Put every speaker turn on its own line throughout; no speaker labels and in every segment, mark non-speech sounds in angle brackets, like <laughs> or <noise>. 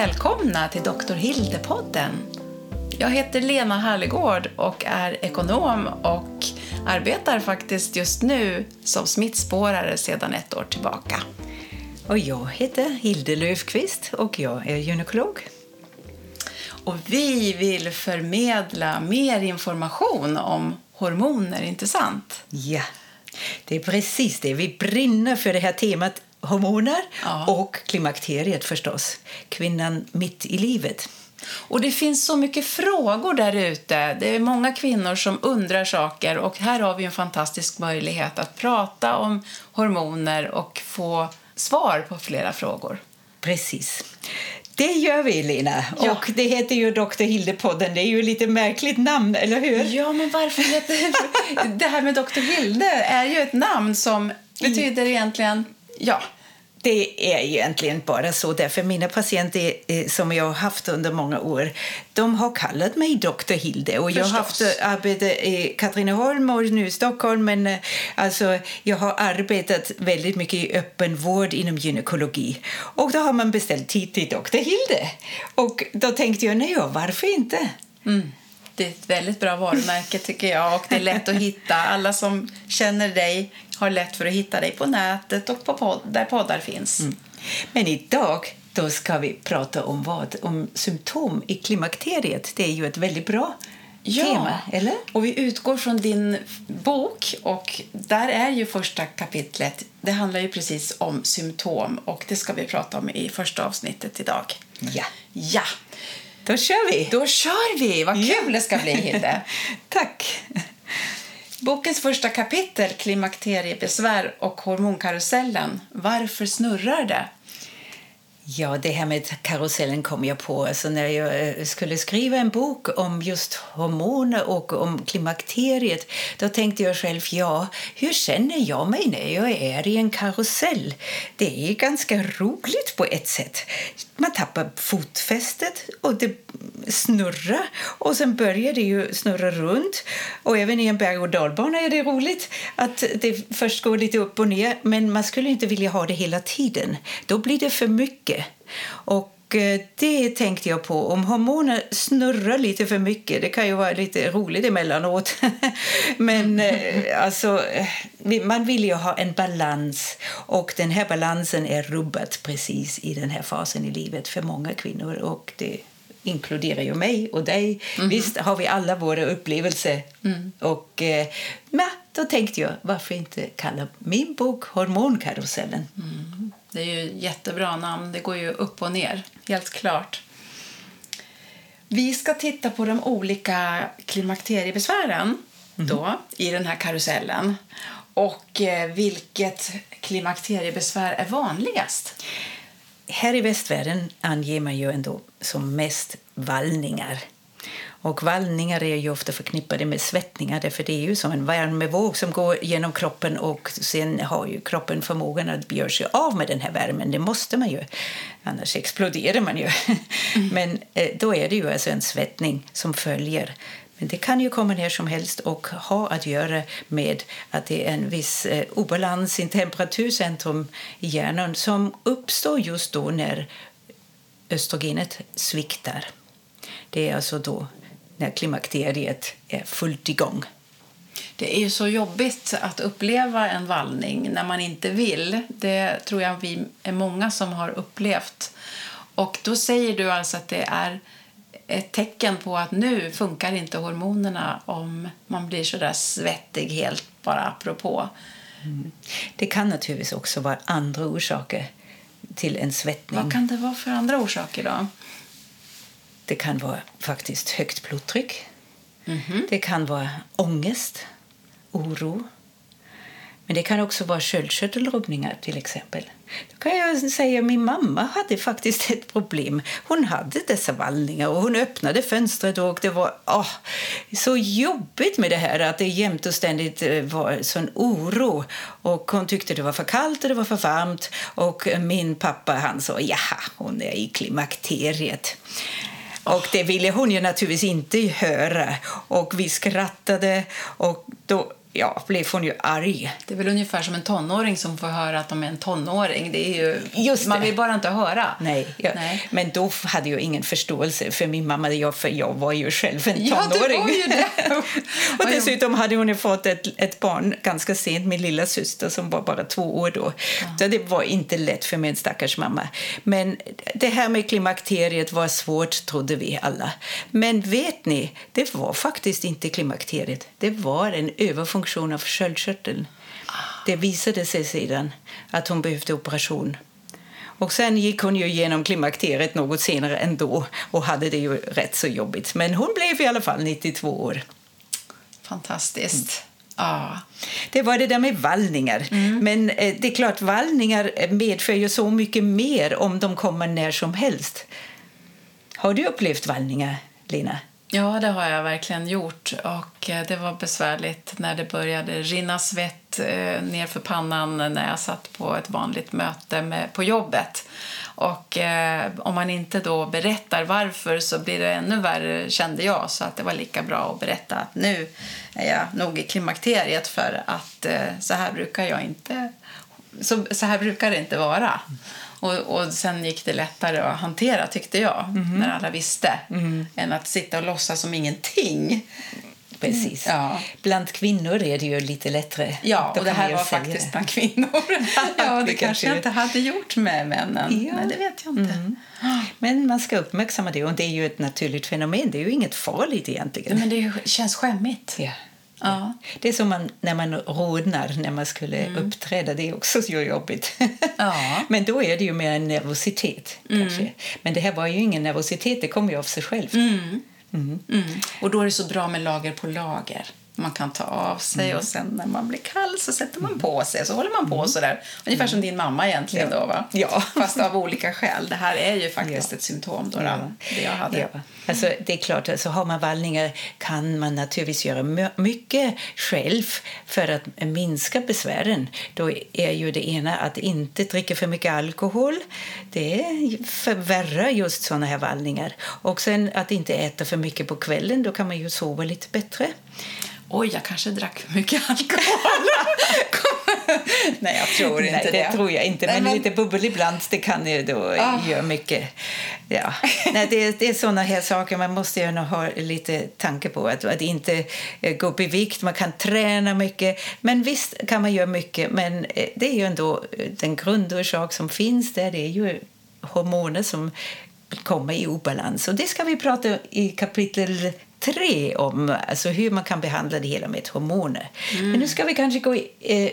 välkomna till Dr. Hilde-podden. Jag heter Lena Hallegård och är ekonom och arbetar faktiskt just nu som smittspårare sedan ett år tillbaka.
Och jag heter Hilde Löfqvist och jag är gynekolog.
Och vi vill förmedla mer information om hormoner, inte sant?
Ja, det är precis det. Vi brinner för det här temat hormoner
Ja.
och klimakteriet förstås. Kvinnan mitt i livet.
Och det finns så mycket frågor där ute. Det är många kvinnor som undrar saker och här har vi en fantastisk möjlighet att prata om hormoner och få svar på flera frågor.
Precis. Det gör vi, Lina.
Ja.
Och det heter ju Dr. Hilde-podden. Det är ju lite märkligt namn, eller hur?
Ja, men varför heter det <laughs> här med Dr. Hilde är ju ett namn som betyder egentligen ja.
Det är egentligen bara så. Därför mina patienter som jag har haft under många år de har kallat mig Dr. Hilde. Och jag har haft arbete i Katrineholm och nu i Stockholm. Men eh, alltså, jag har arbetat väldigt mycket i öppen vård inom gynekologi. Och då har man beställt tid till Dr. Hilde. Och då tänkte jag, nej, varför inte?
Mm. Det är ett väldigt bra varumärke tycker jag och det är lätt att hitta. Alla som känner dig har lätt för att hitta dig på nätet och på podd, där poddar finns.
Men idag då ska vi prata om vad? Om symptom i klimakteriet. Det är ju ett väldigt bra tema, eller?
Och vi utgår från din bok och där är ju första kapitlet. Det handlar ju precis om symptom och det ska vi prata om i första avsnittet idag.
Ja.
Ja,
Då kör vi!
då kör vi! Vad kul det ska bli, Hilde. <laughs>
Tack!
Bokens första kapitel, klimakteriebesvär och hormonkarusellen. Varför snurrar det?
Ja, det här med karusellen kom jag på. Alltså när jag eh, skulle skriva en bok om just hormoner och om klimakteriet då tänkte jag själv, ja, hur känner jag mig när jag är i en karusell? Det är ganska roligt på ett sätt. Man tappar fotfästet och det snurrar och sen börjar det ju snurra runt. Och även i en berg- och dalbana är det roligt att det först går lite upp och ner men man skulle inte vilja ha det hela tiden. Då blir det för mycket. Och eh, det tänkte jag på. Om hormoner snurrar lite för mycket, det kan ju vara lite roligt emellanåt. <laughs> Men alltså, eh, vi- man vill ju ha en balans och den här balansen är rubbad precis i den här fasen i livet för många kvinnor. Och det inkluderar ju mig och dig. Visst har vi alla våra upplevelser. Och eh, ja, då tänkte jag, varför inte kalla min bok Hormonkarusellen?
Det är ju jättebra namn. Det går ju upp och ner, helt klart. Vi ska titta på de olika klimakteriebesvären då, i den här karusellen. Och eh, vilket klimakteriebesvär är vanligast?
Här i västvärlden anger man ju ändå som mest vallningar. Och vallningar är ju ofta förknippade med svettningar därför det är ju som en värmevåg som går genom kroppen och sen har ju kroppen förmågan att göra sig av med den här värmen. Det måste man ju, annars exploderar man ju. <laughs> Men eh, då är det ju alltså en svettning som följer. Men det kan ju komma när som helst och ha att göra med att det är en viss eh, obalans i temperaturcentrum i hjärnan som uppstår just då när östrogenet sviktar. Det är alltså då när klimakteriet är fullt igång.
Det är ju så jobbigt att uppleva en vallning när man inte vill. Det tror jag vi är många som har upplevt. Och då säger du alltså att det är ett tecken på att nu funkar inte hormonerna om man blir så där svettig helt bara apropå.
Det kan naturligtvis också vara andra orsaker till en svettning.
Vad kan det vara för andra orsaker då?
Det kan vara faktiskt högt blodtryck. Det kan vara ångest, oro. Men det kan också vara sköldkörtelrubbningar till exempel. Då kan jag säga att min mamma hade faktiskt ett problem. Hon hade dessa vallningar och hon öppnade fönstret och det var åh, så jobbigt med det här att det jämt och ständigt eh, var sån oro. Och hon tyckte det var för kallt och det var för varmt. Och min pappa han sa jaha, hon är i klimakteriet. Och det ville hon ju naturligtvis inte höra. Och vi skrattade och då ja, blev hon ju arg.
Det är väl ungefär som en tonåring som får höra att de är en tonåring. Det är ju,
Just
man vill bara inte höra.
Nej, ja.
Nej.
men då hade jag ingen förståelse för min mamma, jag, för jag var ju själv en
Ja, du
tonåring.
var ju det. <laughs>
och dessutom hade hon fått ett, ett barn ganska sent, min lilla syster som var bara två år då. Så det var inte lätt för min stackars mamma. Men det här med klimakteriet var svårt, trodde vi alla. Men vet ni, det var faktiskt inte klimakteriet. Det var en överfunktion av sköldkörteln. Det visade sig sedan att hon behövde operation. Och sen gick hon ju igenom klimakteriet något senare ändå och hade det ju rätt så jobbigt. Men hon blev i alla fall 92 år.
Fantastiskt. Ja.
Det var det där med vallningar. Men eh, det är klart, vallningar medför ju så mycket mer om de kommer när som helst. Har du upplevt vallningar, Lina?
Ja, det har jag verkligen gjort. Och eh, Det var besvärligt när det började rinna svett eh, nerför pannan när jag satt på ett vanligt möte med, på jobbet. Och eh, Om man inte då berättar varför så blir det ännu värre, kände jag. Så att det var lika bra att berätta att nu är jag nog i klimakteriet för att eh, så här brukar jag inte... Så, så här brukar det inte vara. Och, och Sen gick det lättare att hantera, tyckte jag, när alla visste än att sitta och låtsas som ingenting.
Precis.
Ja.
Bland kvinnor är det ju lite lättare.
Ja, och det här var faktiskt
det.
bland kvinnor. <laughs> ja, det kanske jag inte hade gjort med männen.
Ja.
Nej, det vet jag inte.
Men man ska uppmärksamma det och det är ju ett naturligt fenomen. Det är ju inget farligt egentligen.
Men det känns skämmigt.
Ja.
Ja.
Det är som man, när man rodnar när man skulle uppträda. Det är också så jobbigt.
Ja. <laughs>
Men då är det ju mer en nervositet. Kanske. Men det här var ju ingen nervositet, det kom ju av sig själv.
Mm. Och då är det så bra med lager på lager. Man kan ta av sig och sen när man blir kall så sätter man på sig. Så håller man på så där. Ungefär som din mamma egentligen
Ja.
då va?
Ja.
Fast av olika skäl. Det här är ju faktiskt
Ja.
ett symptom då, då
Ja.
det jag hade.
Ja. Alltså, det är klart, alltså, har man vallningar kan man naturligtvis göra my- mycket själv för att minska besvären. Då är ju det ena att inte dricka för mycket alkohol. Det förvärrar just såna här vallningar. Och sen att inte äta för mycket på kvällen. Då kan man ju sova lite bättre.
Oj, jag kanske drack för mycket alkohol. <laughs> Nej, jag tror inte
Nej, det,
det.
tror jag inte.
Nej,
Men,
men-
lite bubbel ibland det kan ju då
Ah.
göra mycket. Ja. Nej, det, det är såna här saker man måste ju ha lite tanke på. Att, att inte eh, gå upp i vikt. Man kan träna mycket. Men visst kan man göra mycket. Men eh, det är ju ändå eh, den grundorsak som finns där. Det är ju hormoner som kommer i obalans. Och det ska vi prata i kapitel tre om alltså hur man kan behandla det hela med hormoner. Men nu ska vi kanske gå i- eh,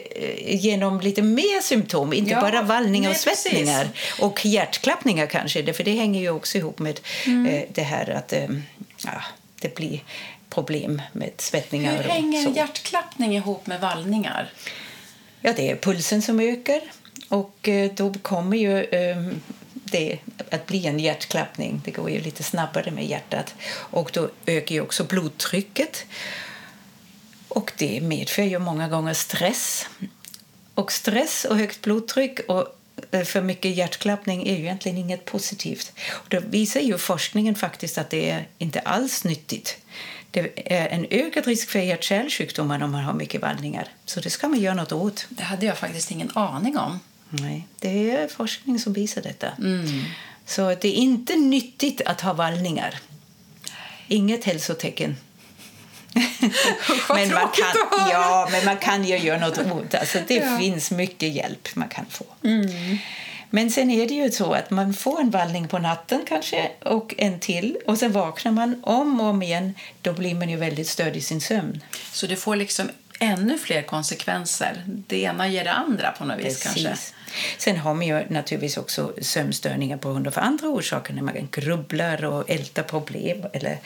igenom lite mer symptom, inte
Ja,
bara vallningar och
nej, precis.
svettningar och hjärtklappningar kanske, för det hänger ju också ihop med
Mm.
eh, det här att eh, ja, det blir problem med svettningar
Hur hänger hjärtklappning ihop med vallningar?
Ja, det är pulsen som ökar och eh, då kommer ju eh, det att bli en hjärtklappning. Det går ju lite snabbare med hjärtat och då ökar ju också blodtrycket. Och det medför ju många gånger stress. Och stress och högt blodtryck och eh, för mycket hjärtklappning är ju egentligen inget positivt. Och då visar ju forskningen faktiskt att det är inte alls nyttigt. Det är en ökad risk för hjärt-kärlsjukdomar om man har mycket vallningar. Så det ska man göra något åt.
Det hade jag faktiskt ingen aning om.
Nej, det är forskning som visar detta. Så det är inte nyttigt att ha vallningar. Inget hälsotecken. <laughs> Men, man kan, ja, men man kan ju göra något åt alltså, Det <laughs>
Ja.
finns mycket hjälp man kan få. Men sen är det ju så att man får en vallning på natten kanske och en till och sen vaknar man om och om igen. Då blir man ju väldigt störd i sin sömn.
Så det får liksom ännu fler konsekvenser. Det ena ger det andra på något vis kanske.
Sen har man ju naturligtvis också sömnstörningar på grund av andra orsaker. När man grubblar och ältar problem eller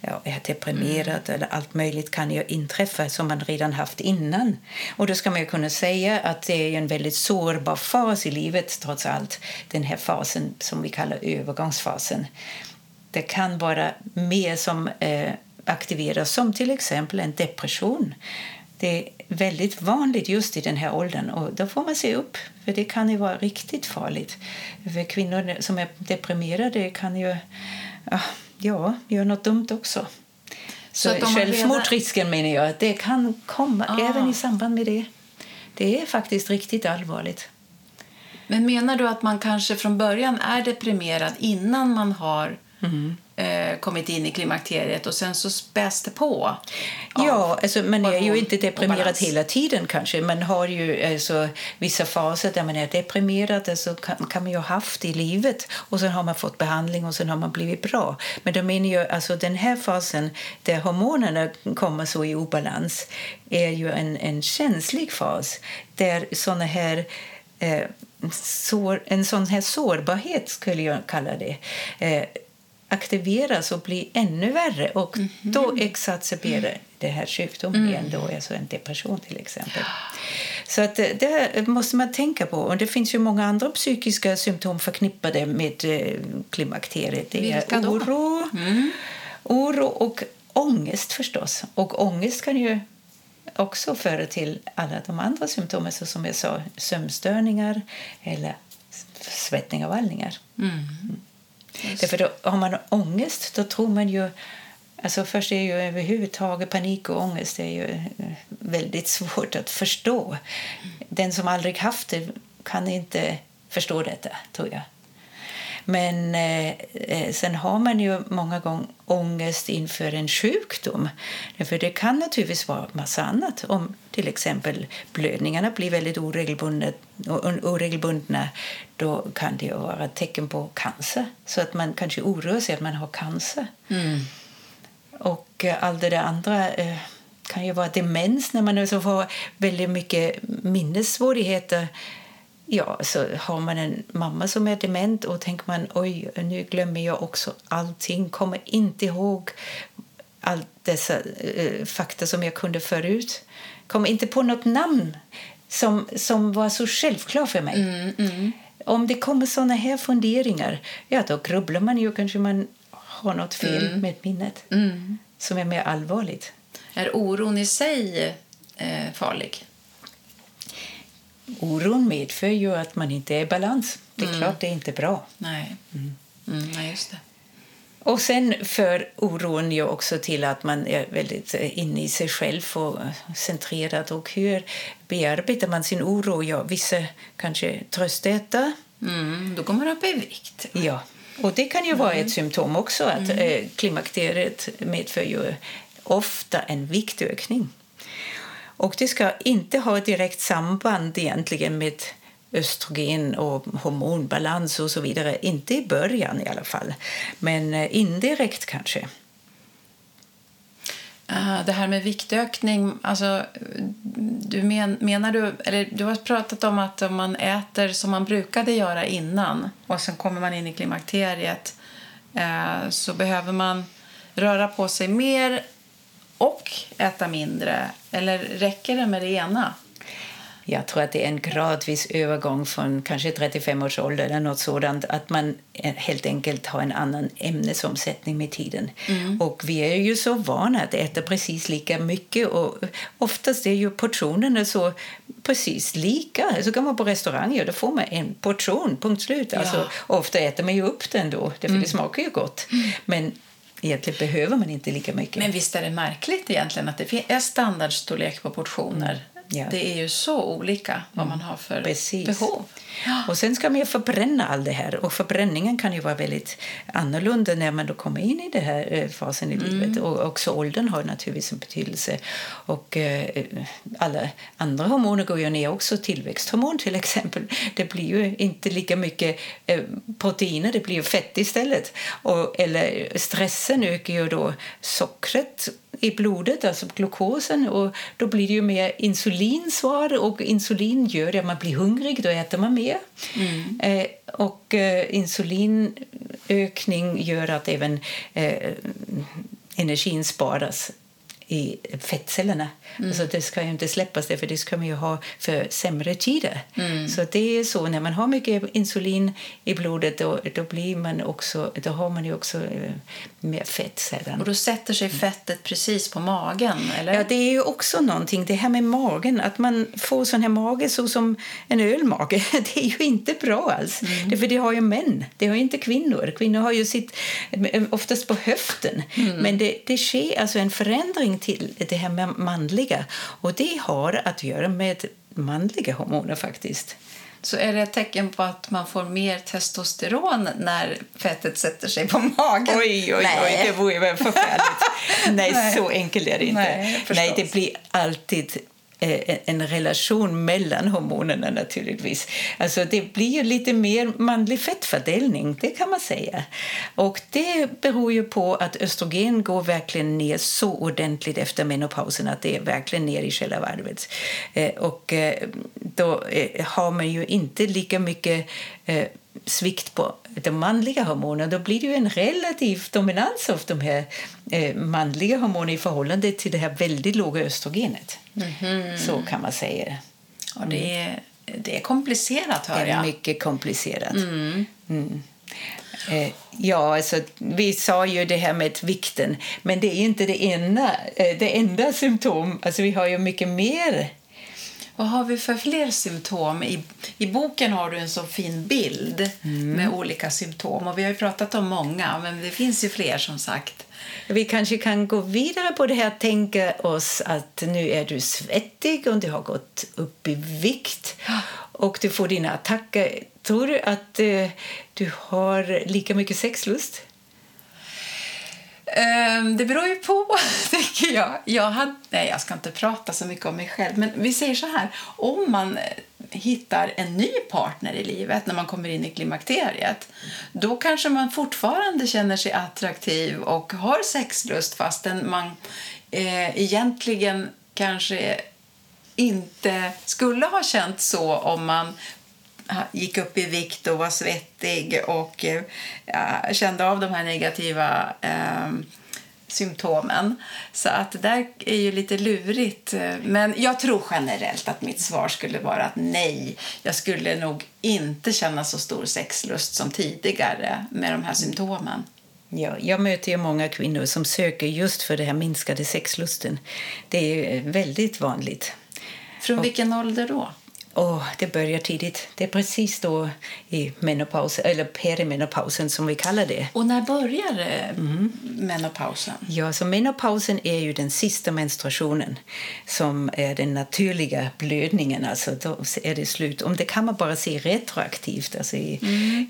ja, är deprimerad eller allt möjligt kan ju inträffa som man redan haft innan. Och då ska man kunna säga att det är en väldigt sårbar fas i livet trots allt. Den här fasen som vi kallar övergångsfasen. Det kan vara mer som eh, aktiveras som till exempel en depression. Det är väldigt vanligt just i den här åldern och då får man se upp för det kan ju vara riktigt farligt. För kvinnor som är deprimerade kan ju ja, ja, göra något dumt också. Så,
man
självmordsrisken menar jag, det kan komma
Ah.
även i samband med det. Det är faktiskt riktigt allvarligt.
Men menar du att man kanske från början är deprimerad innan man har
Mm.
Eh, kommit in i klimakteriet och sen så späs det på?
Ja, alltså, man är ju inte deprimerad hela tiden kanske. Man har ju alltså, vissa faser där man är deprimerad. Alltså, kan, kan man ju ha haft i livet och sen har man fått behandling och sen har man blivit bra. Men då menar jag, alltså den här fasen där hormonerna kommer så i obalans är ju en, en känslig fas där såna här eh, sår, en sån här sårbarhet skulle jag kalla det eh, aktiveras och blir ännu värre. Och Då exacerberar det här sjukdomen igen, då, alltså en depression till exempel. Så att eh, det måste man tänka på. Och det finns ju många andra psykiska symptom förknippade med eh, klimakteriet. Det
Vilka
är oro, oro och ångest förstås. Och ångest kan ju också föra till alla de andra symptomen så som jag sa, sömnstörningar eller svettning och vallningar. Därför då, har man ångest då tror man ju... Alltså först är ju överhuvudtaget panik och ångest är ju eh, väldigt <laughs> svårt att förstå. Den som aldrig haft det kan inte förstå detta, tror jag. Men eh, eh, sen har man ju många gånger ångest inför en sjukdom. För det kan naturligtvis vara massa annat. Om till exempel blödningarna blir väldigt oregelbundna, oregelbundna då kan det vara ett tecken på cancer. Så att man kanske oroar sig att man har cancer. Och eh, allt det där andra eh, kan ju vara demens när man alltså får väldigt mycket minnessvårigheter. Ja, så har man en mamma som är dement och tänker man oj, nu glömmer jag också allting, kommer inte ihåg allt dessa eh, fakta som jag kunde förut. Kommer inte på något namn som, som var så självklart för mig. Om det kommer såna här funderingar, ja då grubblar man ju kanske man har något fel med minnet som är mer allvarligt.
Är oron i sig eh, farlig?
Oron medför ju att man inte är i balans. Det är klart det är inte bra.
Nej. Mm, nej, just det.
Och sen för oron ju också till att man är väldigt eh, inne i sig själv och eh, centrerad. Och hur bearbetar man sin oro? Ja, vissa kanske tröstäter.
Mm, då går man upp i vikt.
Ja, och det kan ju vara ett symptom också att eh, klimakteriet medför ju ofta en viktökning. Och det ska inte ha ett direkt samband egentligen med östrogen och hormonbalans och så vidare. Inte i början i alla fall, men eh, indirekt kanske.
Eh, det här med viktökning, alltså, du men, menar du, eller du har pratat om att om man äter som man brukade göra innan och sen kommer man in i klimakteriet eh, så behöver man röra på sig mer och äta mindre, eller räcker det med det ena?
Jag tror att det är en gradvis övergång från kanske 35 års ålder eller något sådant att man helt enkelt har en annan ämnesomsättning med tiden. Och vi är ju så vana att äta precis lika mycket och oftast är ju portionerna så precis lika. Så kan man på restauranger då får man en portion, punkt slut. Alltså, ofta äter man ju upp den då, för det smakar ju gott. Men egentligen behöver man inte lika mycket.
Men visst är det märkligt egentligen att det är standardstorlek på portioner.
Ja.
Det är ju så olika vad man har för
Precis.
behov.
Och sen ska man ju förbränna allt det här. Och förbränningen kan ju vara väldigt annorlunda när man då kommer in i den här eh, fasen i livet. Och också åldern har naturligtvis en betydelse. Och eh, alla andra hormoner går ju ner också. Tillväxthormon till exempel. Det blir ju inte lika mycket eh, proteiner, det blir ju fett istället. Och, eller stressen ökar ju då sockret i blodet, alltså glukosen. Och då blir det ju mer insulinsvar och insulin gör att man blir hungrig, då äter man mer. Eh, och eh, insulinökning gör att även eh, energin sparas i fettcellerna. Alltså det ska ju inte släppas det, för det ska man ju ha för sämre tider. Så det är så, när man har mycket insulin i blodet då, då, blir man också, då har man ju också eh, mer fett sedan.
Och då sätter sig fettet precis på magen, eller?
Ja, det är ju också någonting, det här med magen, att man får sån här mage så som en ölmage, <laughs> det är ju inte bra alls. Det, för det har ju män, det har ju inte kvinnor. Kvinnor har ju sitt eh, oftast på höften. Men det, det sker alltså en förändring till det här med manliga och det har att göra med manliga hormoner faktiskt.
Så är det ett tecken på att man får mer testosteron när fettet sätter sig på magen?
Oj, oj,
Nej.
oj, det vore väl förfärligt. <laughs> Nej,
Nej.
så enkelt är det inte.
Nej.
Nej, det blir alltid Eh, en relation mellan hormonerna naturligtvis. Alltså det blir ju lite mer manlig fettfördelning, det kan man säga. Och det beror ju på att östrogen går verkligen ner så ordentligt efter menopausen att det är verkligen ner i själva varvet. Eh, och eh, då har man ju inte lika mycket svikt på de manliga hormonerna. Då blir det ju en relativ dominans av de här eh, manliga hormonerna i förhållande till det här väldigt låga östrogenet. Så kan man säga.
Ja, det, är, det är komplicerat,
Det
hör
är
jag.
mycket komplicerat. Mm. Eh, ja, alltså, vi sa ju det här med vikten, men det är inte det enda, eh, det enda symptom. Alltså, vi har ju mycket mer.
Vad har vi för fler symptom? I, I boken har du en så fin bild med olika symptom. Och Vi har pratat om många, men det finns ju fler som sagt.
Vi kanske kan gå vidare på det här tänka oss att nu är du svettig och du har gått upp i vikt och du får dina attacker. Tror du att eh, du har lika mycket sexlust?
Ehm, det beror ju på, <laughs> tycker jag. Jag, hade, nej, jag ska inte prata så mycket om mig själv, men vi säger så här. Om man eh, hittar en ny partner i livet när man kommer in i klimakteriet då kanske man fortfarande känner sig attraktiv och har sexlust fastän man eh, egentligen kanske inte skulle ha känt så om man gick upp i vikt och var svettig och eh, ja, kände av de här negativa eh, symptomen. Så att det där är ju lite lurigt. Men jag tror generellt att mitt svar skulle vara att nej, jag skulle nog inte känna så stor sexlust som tidigare med de här symptomen.
Ja, jag möter ju många kvinnor som söker just för det här minskade sexlusten. Det är ju väldigt vanligt.
Från vilken ålder då?
Åh, det börjar tidigt. Det är precis då i menopaus, eller perimenopausen som vi kallar det.
Och när börjar eh, menopausen?
Ja, så menopausen är ju den sista menstruationen som är den naturliga blödningen. Alltså då är det slut. Om det kan man bara se retroaktivt, alltså i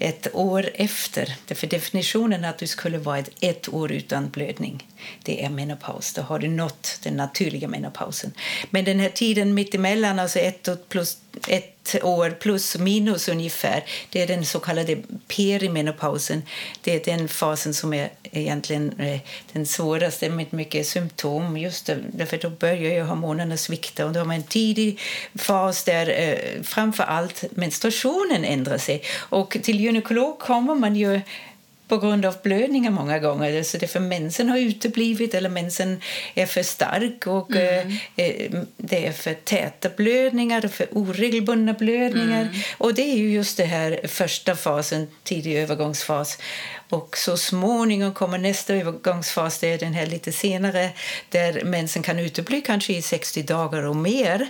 ett år efter. För definitionen att du skulle vara ett, ett år utan blödning, det är menopaus. Då har du nått den naturliga menopausen. Men den här tiden mittemellan, alltså ett plus ett år plus minus ungefär, det är den så kallade perimenopausen. Det är den fasen som är egentligen eh, den svåraste med mycket symptom. Just därför då börjar ju hormonerna svikta och då har man en tidig fas där eh, framför allt menstruationen ändrar sig. Och till gynekolog kommer man ju på grund av blödningar många gånger. Så det för mensen har uteblivit eller mensen är för stark och eh, eh, det är för täta blödningar och för oregelbundna blödningar. Och det är ju just det här första fasen, tidig övergångsfas. Och så småningom kommer nästa övergångsfas, det är den här lite senare, där mensen kan utebli kanske i 60 dagar och mer.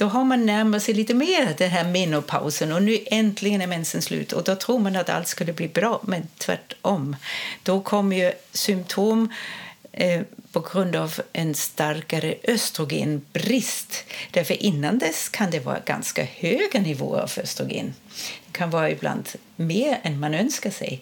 Då har man närmat sig lite mer den här menopausen och nu äntligen är mensen slut. Och då tror man att allt skulle bli bra, men tvärtom. Då kommer ju symptom eh, på grund av en starkare östrogenbrist. Därför innan dess kan det vara ganska höga nivåer av östrogen. Det kan vara ibland mer än man önskar sig.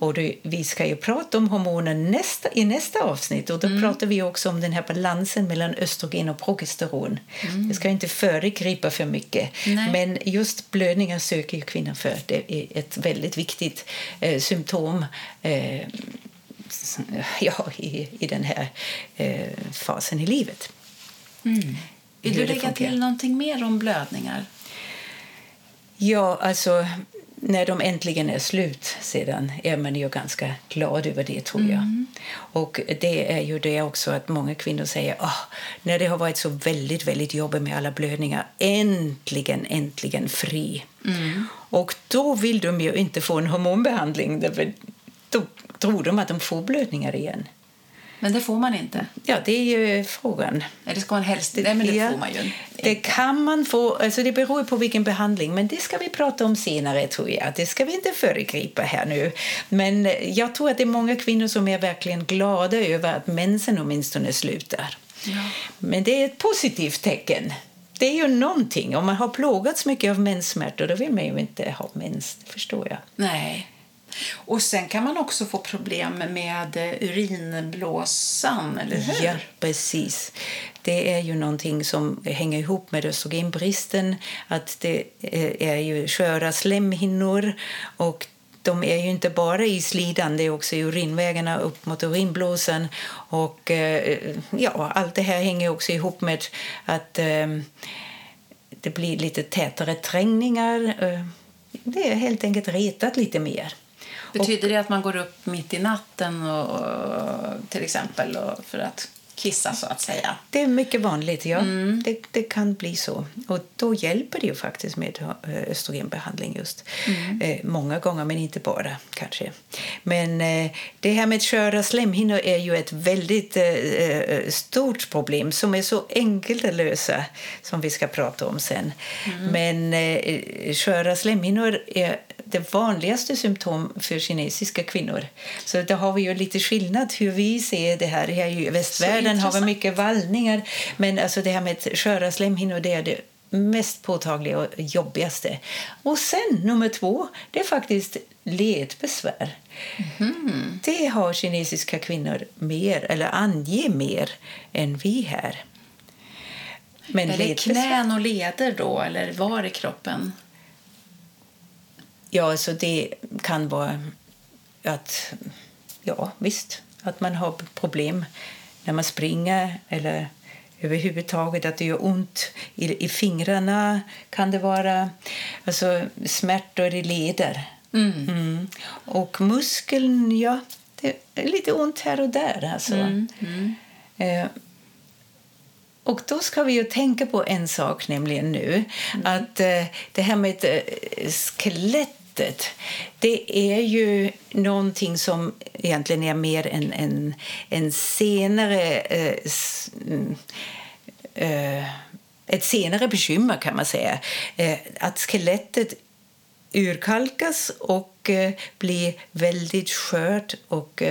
Och det, vi ska ju prata om hormoner nästa, i nästa avsnitt och då pratar vi också om den här balansen mellan östrogen och progesteron. Jag ska inte föregripa för mycket,
Nej.
men just blödningar söker ju kvinnor för. Det är ett väldigt viktigt eh, symptom eh, <laughs> ja, i, i den här eh, fasen i livet.
Vill
Hur
du lägga till någonting mer om blödningar?
Ja, alltså när de äntligen är slut sedan är man ju ganska glad över det, tror jag. Och det är ju det också att många kvinnor säger oh, när det har varit så väldigt, väldigt jobbigt med alla blödningar, äntligen, äntligen fri. Och då vill de ju inte få en hormonbehandling, därför då tror de att de får blödningar igen.
Men det får man inte.
Ja, det är ju frågan.
Eller ska man helst... Nej, men det
Ja,
får man ju
Det kan man få, alltså det beror på vilken behandling, men det ska vi prata om senare tror jag. Det ska vi inte föregripa här nu. Men jag tror att det är många kvinnor som är verkligen glada över att mensen åtminstone slutar.
Ja.
Men det är ett positivt tecken. Det är ju någonting. Om man har plågats mycket av menssmärtor då vill man ju inte ha mens, förstår jag.
Nej. Och sen kan man också få problem med eh, urinblåsan, eller hur?
Ja, precis. Det är ju någonting som hänger ihop med östrogenbristen. Att det eh, är ju sköra slemhinnor och de är ju inte bara i slidan, det är också i urinvägarna upp mot urinblåsan. Och eh, ja, allt det här hänger också ihop med att eh, det blir lite tätare trängningar. Det är helt enkelt retat lite mer.
Betyder det att man går upp mitt i natten och, och, till exempel och, för att kissa, så att säga?
Det är mycket vanligt, ja. Det, det kan bli så. Och då hjälper det ju faktiskt med eh, östrogenbehandling just. Eh, många gånger, men inte bara kanske. Men eh, det här med sköra slemhinnor är ju ett väldigt eh, eh, stort problem som är så enkelt att lösa som vi ska prata om sen. Men eh, sköra slemhinnor är det vanligaste symptom för kinesiska kvinnor. Så där har vi ju lite skillnad hur vi ser det här. Här i västvärlden har vi mycket vallningar, men alltså det här med sköra slemhinnor det är det mest påtagliga och jobbigaste. Och sen nummer två, det är faktiskt ledbesvär. Det har kinesiska kvinnor mer, eller anger mer, än vi här. Men
Är det
ledbesvär-
knän och leder då, eller var i kroppen?
Ja, alltså det kan vara att, ja visst, att man har problem när man springer eller överhuvudtaget att det gör ont i, i fingrarna kan det vara. Alltså smärtor i leder. Mm. Och muskeln, ja, det är lite ont här och där alltså. Eh, och då ska vi ju tänka på en sak nämligen nu. Att eh, det här med eh, skelettet, det är ju någonting som egentligen är mer en, en, en senare... Eh, s- mm, eh, ett senare bekymmer kan man säga. Eh, att skelettet urkalkas och blir väldigt skört och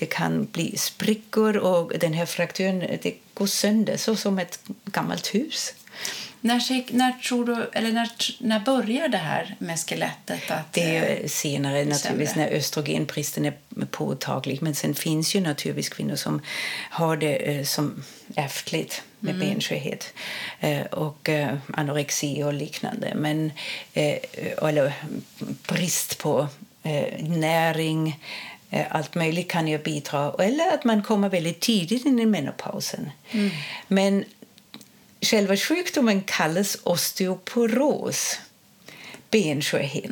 det kan bli sprickor och den här frakturen det går sönder så som ett gammalt hus.
När, när, tror du, eller när, när börjar det här med skelettet? Att,
Det
eh,
är senare naturligtvis när östrogenbristen är påtaglig. Men sen finns ju naturligtvis kvinnor som har det eh, som ärftligt med benskörhet eh, och eh, anorexi och liknande. Men, eh, eller brist på eh, näring, eh, allt möjligt kan ju bidra. Eller att man kommer väldigt tidigt in i menopausen. Men själva sjukdomen kallas osteoporos, benskörhet.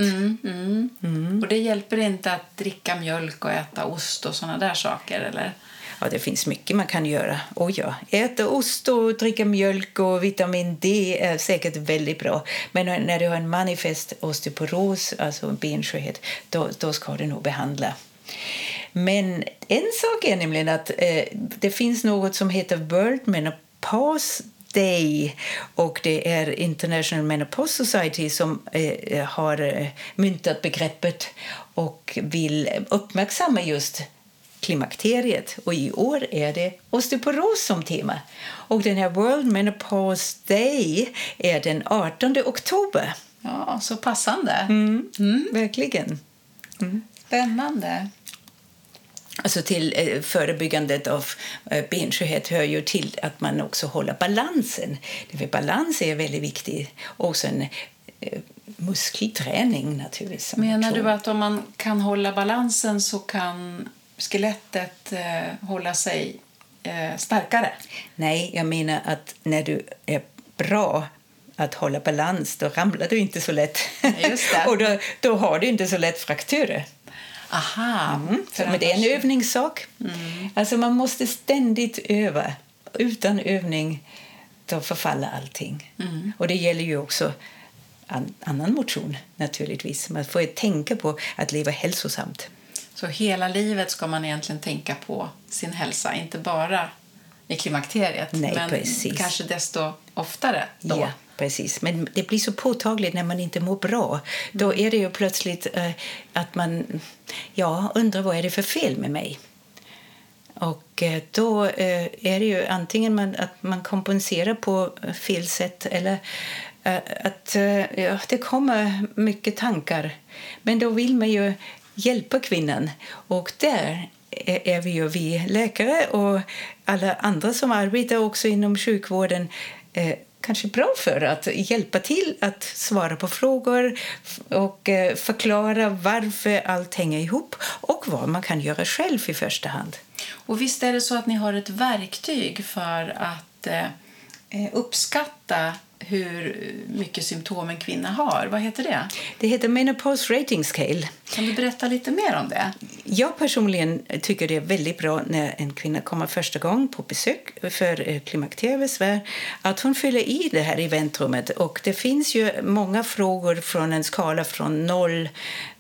Och det hjälper inte att dricka mjölk och äta ost och såna där saker, eller?
Ja, det finns mycket man kan göra. Oh ja. Äta ost och dricka mjölk och vitamin D är säkert väldigt bra. Men när du har en manifest osteoporos, alltså benskörhet, då, då ska du nog behandla. Men en sak är nämligen att eh, det finns något som heter World Menopause Day och det är International Menopause Society som eh, har eh, myntat begreppet och vill uppmärksamma just klimakteriet. Och I år är det osteoporos som tema. Och den här World Menopause Day är den 18 oktober.
Ja, så passande.
Mm. Verkligen.
Spännande.
Alltså till eh, förebyggandet av eh, benskörhet hör ju till att man också håller balansen. För balans är väldigt viktigt. Och sen eh, muskelträning naturligtvis.
Menar du att om man kan hålla balansen så kan skelettet eh, hålla sig eh, starkare?
Nej, jag menar att när du är bra att hålla balans, då ramlar du inte så lätt. <laughs> Och då, då har du inte så lätt frakturer.
Aha.
Mm. Så, men det är en övningssak. Mm. Alltså man måste ständigt öva. Utan övning då förfaller allting.
Mm.
Och det gäller ju också an, annan motion naturligtvis. Man får tänka på att leva hälsosamt.
Så hela livet ska man egentligen tänka på sin hälsa, inte bara i klimakteriet,
Nej,
men
precis.
kanske desto oftare då.
Ja, precis. Men det blir så påtagligt när man inte mår bra. Då är det ju plötsligt eh, att man ja, undrar vad är det för fel med mig. Och eh, då eh, är det ju antingen man, att man kompenserar på fel sätt eller eh, att eh, ja, det kommer mycket tankar. Men då vill man ju hjälpa kvinnan. Och där är är vi ju vi läkare och alla andra som arbetar också inom sjukvården eh, kanske bra för att hjälpa till att svara på frågor och eh, förklara varför allt hänger ihop och vad man kan göra själv i första hand.
Och visst är det så att ni har ett verktyg för att eh, eh, uppskatta hur mycket symptom en kvinna har. Vad heter det?
Det heter Menopause Rating Scale.
Kan du berätta lite mer om det?
Jag personligen tycker det är väldigt bra när en kvinna kommer första gången på besök för eh, klimakteriebesvär att hon fyller i det här i väntrummet. Och det finns ju många frågor från en skala från noll,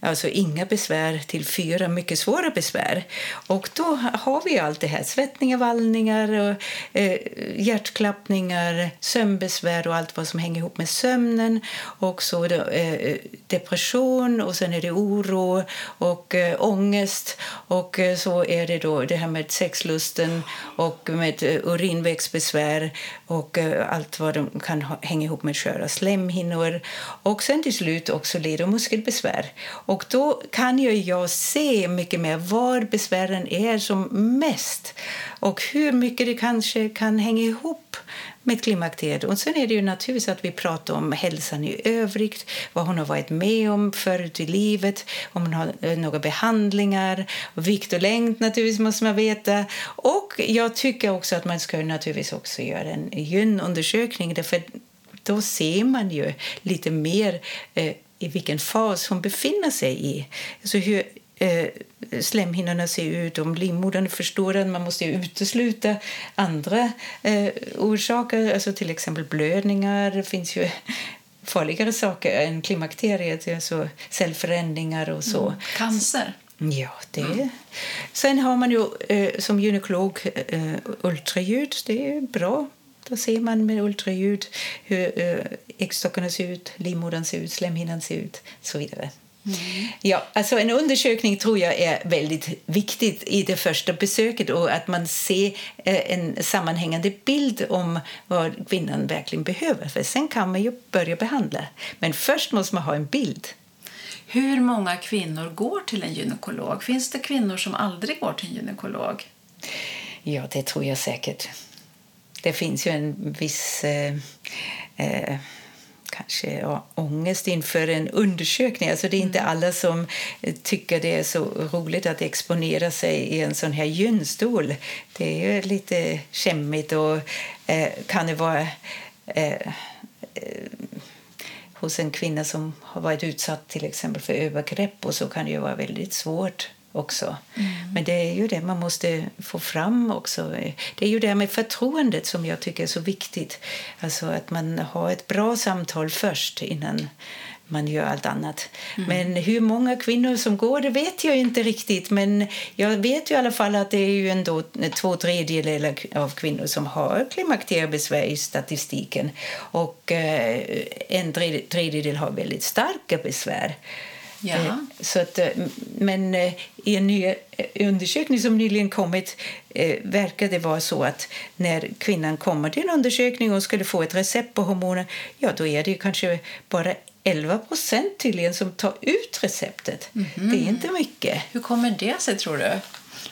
alltså inga besvär, till fyra mycket svåra besvär. Och då har vi allt det här, svettningar, vallningar, och, eh, hjärtklappningar, sömnbesvär och allt vad som hänger ihop med sömnen. Och så eh, depression och sen är det oro och eh, ångest och eh, så är det då det här med sexlusten och med eh, urinvägsbesvär och eh, allt vad de kan ha, hänga ihop med sköra slemhinnor och sen till slut också led och muskelbesvär. Och då kan ju jag se mycket mer var besvären är som mest och hur mycket det kanske kan hänga ihop med klimakteriet. Och sen är det ju naturligtvis att vi pratar om hälsan i övrigt, vad hon har varit med om förut i livet, om hon har eh, några behandlingar, vikt och längd naturligtvis måste man veta. Och jag tycker också att man ska naturligtvis också göra en gynundersökning därför då ser man ju lite mer eh, i vilken fas hon befinner sig i. Alltså hur eh, slemhinnorna ser ut, om livmodern är förstorad. Man måste utesluta andra eh, orsaker, alltså till exempel blödningar. Det finns ju farligare saker än klimakteriet, alltså cellförändringar och så.
Mm. Cancer?
Ja, det. Sen har man ju eh, som gynekolog eh, ultraljud. Det är bra. Då ser man med ultraljud hur eh, äggstockarna ser ut, livmodern ser ut, slemhinnan ser ut så vidare. Ja, alltså en undersökning tror jag är väldigt viktigt i det första besöket och att man ser eh, en sammanhängande bild om vad kvinnan verkligen behöver. För sen kan man ju börja behandla. Men först måste man ha en bild.
Hur många kvinnor går till en gynekolog? Finns det kvinnor som aldrig går till en gynekolog?
Ja, det tror jag säkert. Det finns ju en viss eh, eh, kanske ja, ångest inför en undersökning. Alltså det är inte alla som eh, tycker det är så roligt att exponera sig i en sån här gynstol. Det är ju lite skämmigt och eh, kan det vara eh, eh, hos en kvinna som har varit utsatt till exempel för övergrepp och så kan det ju vara väldigt svårt också. Men det är ju det man måste få fram också. Det är ju det med förtroendet som jag tycker är så viktigt. Alltså att man har ett bra samtal först innan man gör allt annat. Men hur många kvinnor som går det vet jag inte riktigt. Men jag vet ju i alla fall att det är ju ändå två tredjedelar av kvinnor som har klimakteriebesvär i statistiken. Och eh, en tredje- tredjedel har väldigt starka besvär.
Ja.
Eh, Så att, eh, men eh, i en ny undersökning som nyligen kommit verkar det vara så att när kvinnan kommer till en undersökning och skulle få ett recept på hormoner ja, då är det kanske bara 11 procent tydligen som tar ut receptet. Det är inte mycket.
Hur kommer det sig, tror du?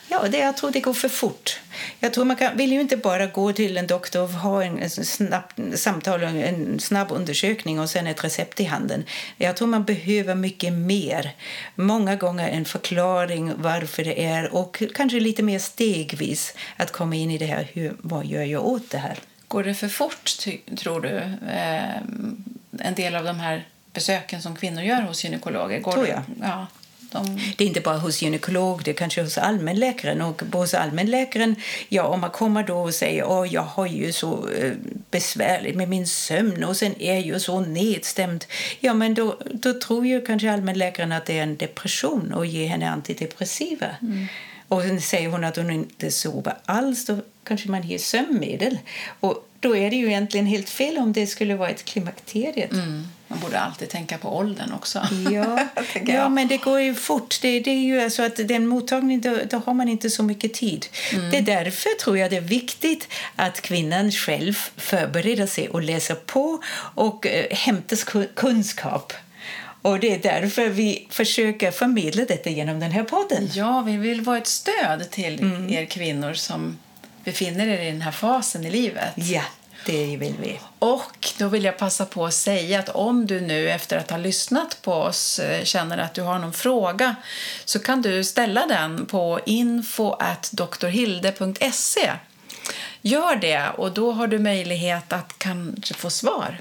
Ja, det, jag tror det går för fort. Jag tror man kan, vill ju inte bara gå till en doktor och ha en, en snabb, samtal och en snabb undersökning och sen ett recept i handen. Jag tror man behöver mycket mer. Många gånger en förklaring varför det är och kanske lite mer stegvis att komma in i det här. Hur, vad gör jag åt det här?
Går det för fort, tror du? Eh, en del av de här besöken som kvinnor gör hos gynekologer. Går
Tror
det-
jag.
Ja, de,
Det är inte bara hos gynekolog, det är kanske hos allmänläkaren. Och hos allmänläkaren, ja, om man kommer då och säger att jag har ju så eh, besvärligt med min sömn och sen är jag ju så nedstämd. Ja, men då, då tror ju kanske allmänläkaren att det är en depression och ger henne antidepressiva. Och sen säger hon att hon inte sover alls, då kanske man ger sömnmedel. Och då är det ju egentligen helt fel om det skulle vara ett klimakteriet.
mm, man borde alltid tänka på åldern också.
Ja, <laughs> ja men det går ju fort. Det, det är ju alltså att den mottagningen, då, då har man inte så mycket tid.
Mm.
Det är därför tror jag det är viktigt att kvinnan själv förbereder sig och läser på och eh, hämtar ku- kunskap. Och det är därför vi försöker förmedla detta genom den här podden.
Ja, vi vill vara ett stöd till
Mm.
er kvinnor som befinner er i den här fasen i livet.
Ja, det vill vi.
Och då vill jag passa på att säga att om du nu efter att ha lyssnat på oss eh, känner att du har någon fråga så kan du ställa den på info.drhilde.se. Gör det och då har du möjlighet att kanske få svar.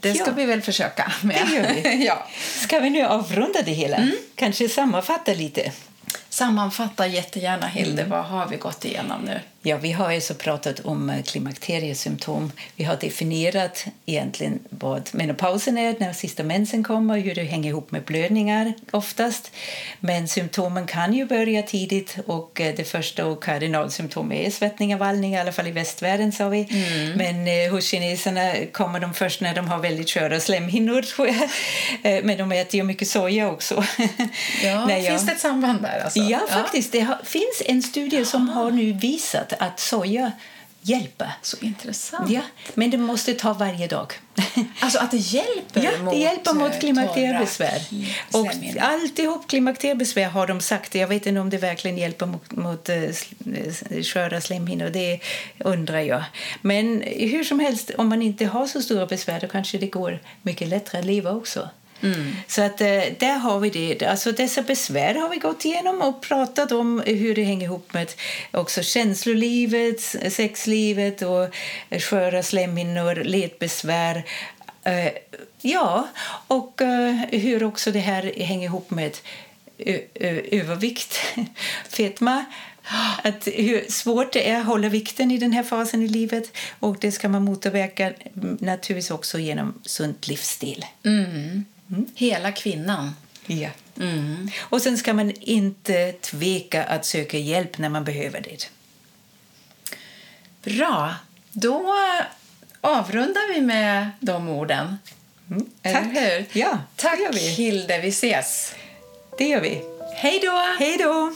Det ska
Ja.
vi väl försöka med.
Det gör vi. <laughs>
ja.
Ska vi nu avrunda det hela? Kanske sammanfatta lite?
Sammanfatta jättegärna, Hilde. Vad har vi gått igenom nu?
Ja, vi har ju så pratat om eh, klimakteriesymptom. Vi har definierat egentligen vad menopausen är när sista mensen kommer, hur det hänger ihop med blödningar oftast. Men symptomen kan ju börja tidigt och eh, det första och kardinalsymptomet är svettningar, vallningar, i alla fall i västvärlden sa vi. Men eh, hos kineserna kommer de först när de har väldigt sköra slemhinnor tror jag. Eh, men de äter ju mycket soja också.
Ja, <laughs>
jag-
Finns det ett samband där? Alltså?
Ja, faktiskt. Det har, finns en studie som har nu visat att soja hjälper.
Så intressant.
Ja, men det måste ta varje dag.
Alltså att det hjälper
Ja,
mot
det hjälper
eh,
mot klimakteriebesvär.
torra
Och alltihop klimakteriebesvär har de sagt. Jag vet inte om det verkligen hjälper mot, mot eh, eh, sköra slemhinnor. Det undrar jag. Men hur som helst, om man inte har så stora besvär då kanske det går mycket lättare att leva också. Mm. Så att eh, där har vi det. Alltså dessa besvär har vi gått igenom och pratat om hur det hänger ihop med också känslolivet, sexlivet och sköra slemhinnor, ledbesvär. Eh, ja, och eh, hur också det här hänger ihop med övervikt, <laughs> fetma. Att hur svårt det är att hålla vikten i den här fasen i livet. Och Det ska man motverka naturligtvis också genom sunt livsstil.
Mm. Hela kvinnan.
Ja. Och sen ska man inte tveka att söka hjälp när man behöver det.
Bra. Då avrundar vi med de orden. Eller
Tack.
hur?
Ja,
Tack. Hilde. Vi ses.
Det gör vi.
Hej då!
Hej då!